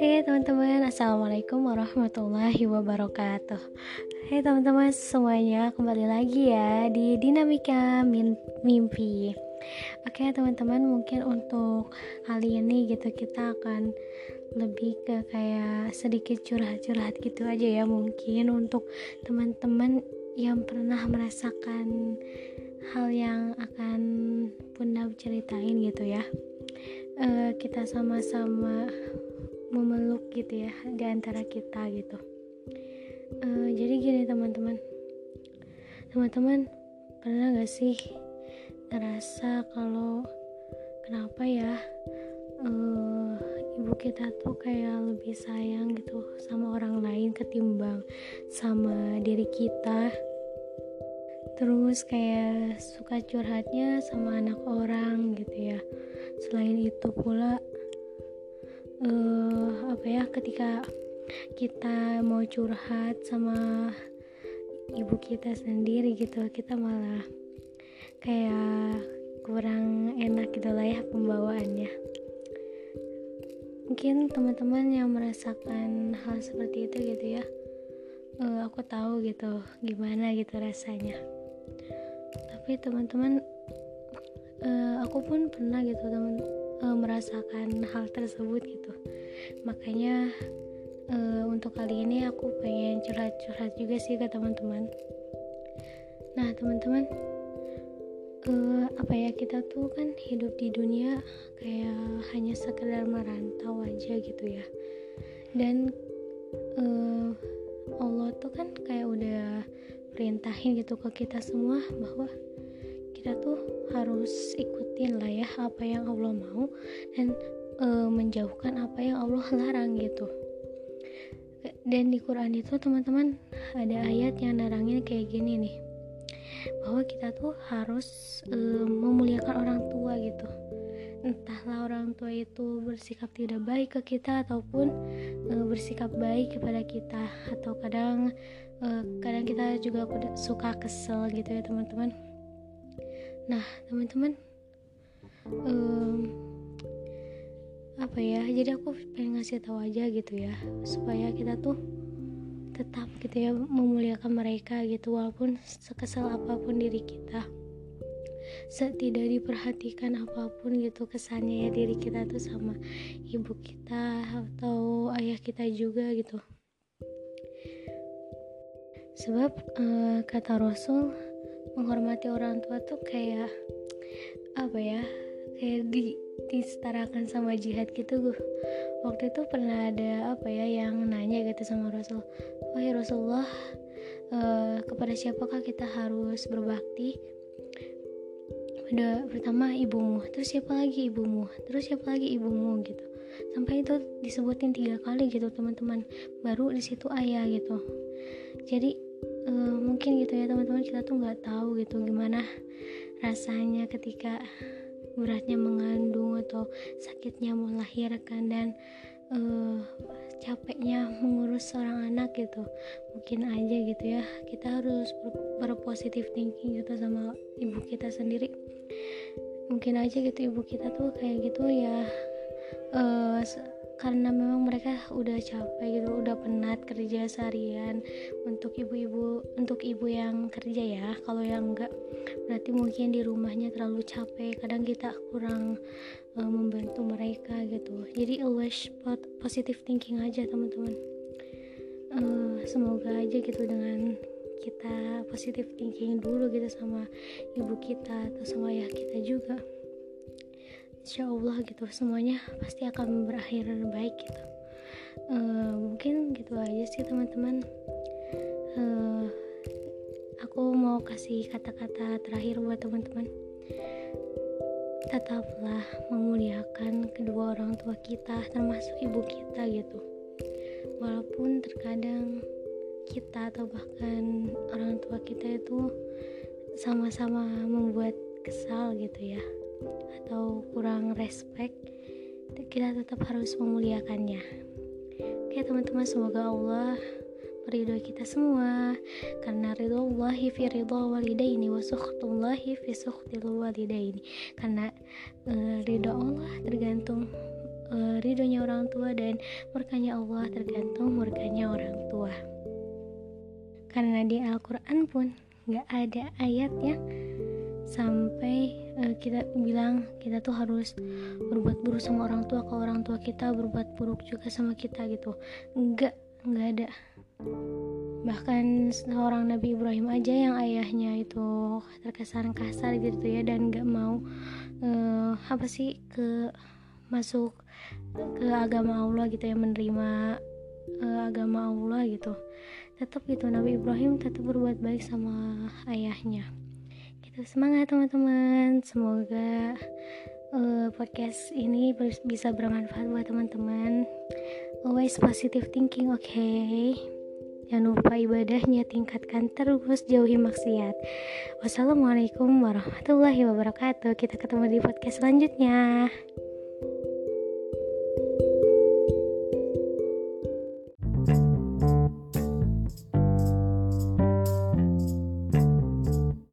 Oke teman-teman. Assalamualaikum warahmatullahi wabarakatuh. Hai teman-teman semuanya. Kembali lagi ya Di Dinamika Mimpi. Oke teman-teman mungkin untuk kali ini gitu Kita akan lebih ke kayak sedikit curhat-curhat gitu aja ya. Mungkin untuk teman-teman yang pernah merasakan hal yang akan Bunda ceritain gitu ya. Uh, kita sama-sama gitu ya di antara kita gitu. Uh, jadi gini teman-teman. Teman-teman pernah gak sih ngerasa kalau kenapa ya uh, ibu kita tuh kayak lebih sayang gitu sama orang lain ketimbang sama diri kita? Terus kayak suka curhatnya sama anak orang gitu ya. Selain itu pula uh, apa ya ketika kita mau curhat sama ibu kita sendiri gitu kita malah kayak kurang enak gitu lah ya pembawaannya. Mungkin teman-teman yang merasakan hal seperti itu gitu ya uh, aku tahu gitu gimana gitu rasanya. Tapi teman-teman uh, aku pun pernah gitu teman uh, merasakan hal tersebut gitu. Makanya uh, untuk kali ini aku pengen curhat-curhat juga sih ke teman-teman. Nah teman-teman uh, apa ya kita tuh kan hidup di dunia kayak hanya sekedar merantau aja gitu ya. Dan uh, Allah tuh kan kayak udah perintahin gitu ke kita semua bahwa kita tuh harus ikutin lah ya apa yang Allah mau dan e, menjauhkan apa yang Allah larang gitu. Dan di Quran itu teman-teman ada ayat yang narangin kayak gini nih bahwa kita tuh harus e, memuliakan orang tua gitu. Entahlah orang tua itu bersikap tidak baik ke kita ataupun e, bersikap baik kepada kita atau kadang e, kadang kita juga suka kesel gitu ya teman-teman nah teman-teman um, apa ya jadi aku pengen ngasih tahu aja gitu ya supaya kita tuh tetap gitu ya memuliakan mereka gitu walaupun sekesal apa pun diri kita. Tidak diperhatikan apa pun gitu kesannya ya diri kita tuh sama ibu kita atau ayah kita juga gitu. Sebab uh, kata Rasul menghormati orang tua tuh kayak apa ya kayak di disetarakan sama jihad gitu gue waktu itu pernah ada apa ya yang nanya gitu sama Rasul ya Rasulullah uh, kepada siapakah kita harus berbakti? Pada pertama ibumu. Terus siapa lagi ibumu? Terus siapa lagi ibumu gitu. Sampai itu disebutin tiga kali gitu teman-teman. Baru di situ ayah gitu. Jadi uh, mungkin gitu ya teman-teman kita tuh nggak tahu gitu gimana rasanya ketika beratnya mengandung atau sakitnya melahirkan dan uh, capeknya mengurus seorang anak gitu. Mungkin aja gitu ya kita harus ber berpositif thinking gitu sama ibu kita sendiri. Mungkin aja gitu ibu kita tuh kayak gitu ya uh, karena memang mereka udah capek gitu udah penat kerja seharian untuk ibu-ibu untuk ibu yang kerja ya. Kalau yang enggak berarti mungkin di rumahnya terlalu capek. Kadang kita kurang uh, membantu mereka gitu. Jadi always positive thinking aja teman-teman. Uh, semoga aja gitu dengan kita positive thinking dulu gitu sama ibu kita atau sama ayah kita juga insya Allah gitu semuanya pasti akan berakhir baik gitu. Uh, mungkin gitu aja sih teman-teman. Uh, aku mau kasih kata-kata terakhir buat teman-teman. Tetaplah memuliakan kedua orang tua kita termasuk ibu kita gitu. Walaupun terkadang kita atau bahkan orang tua kita itu sama-sama membuat kesal gitu ya atau kurang respect kita tetap harus memuliakannya. Oke teman-teman semoga Allah meridhoi kita semua. Karena ridho Allahi fi ridho walidaini wa sukhtullahi fi sukhtil walidaini. Karena uh, ridho Allah tergantung uh, ridhonya orang tua dan murkanya Allah tergantung murkanya orang tua. Karena di Al-Quran pun nggak ada ayat yang sampai uh, kita bilang kita tuh harus berbuat buruk sama orang tua kalau orang tua kita berbuat buruk juga sama kita gitu. Nggak nggak ada. Bahkan seorang Nabi Ibrahim aja yang ayahnya itu terkesan kasar gitu ya dan nggak mau uh, apa sih ke masuk ke agama Allah gitu ya menerima uh, agama Allah gitu. Tetap gitu Nabi Ibrahim tetap berbuat baik sama ayahnya gitu. Semangat teman-teman. Semoga uh, podcast ini bisa bermanfaat buat teman-teman. Always positive thinking oke okay? jangan lupa ibadahnya tingkatkan terus jauhi maksiat. Wassalamualaikum warahmatullahi wabarakatuh. Kita ketemu di podcast selanjutnya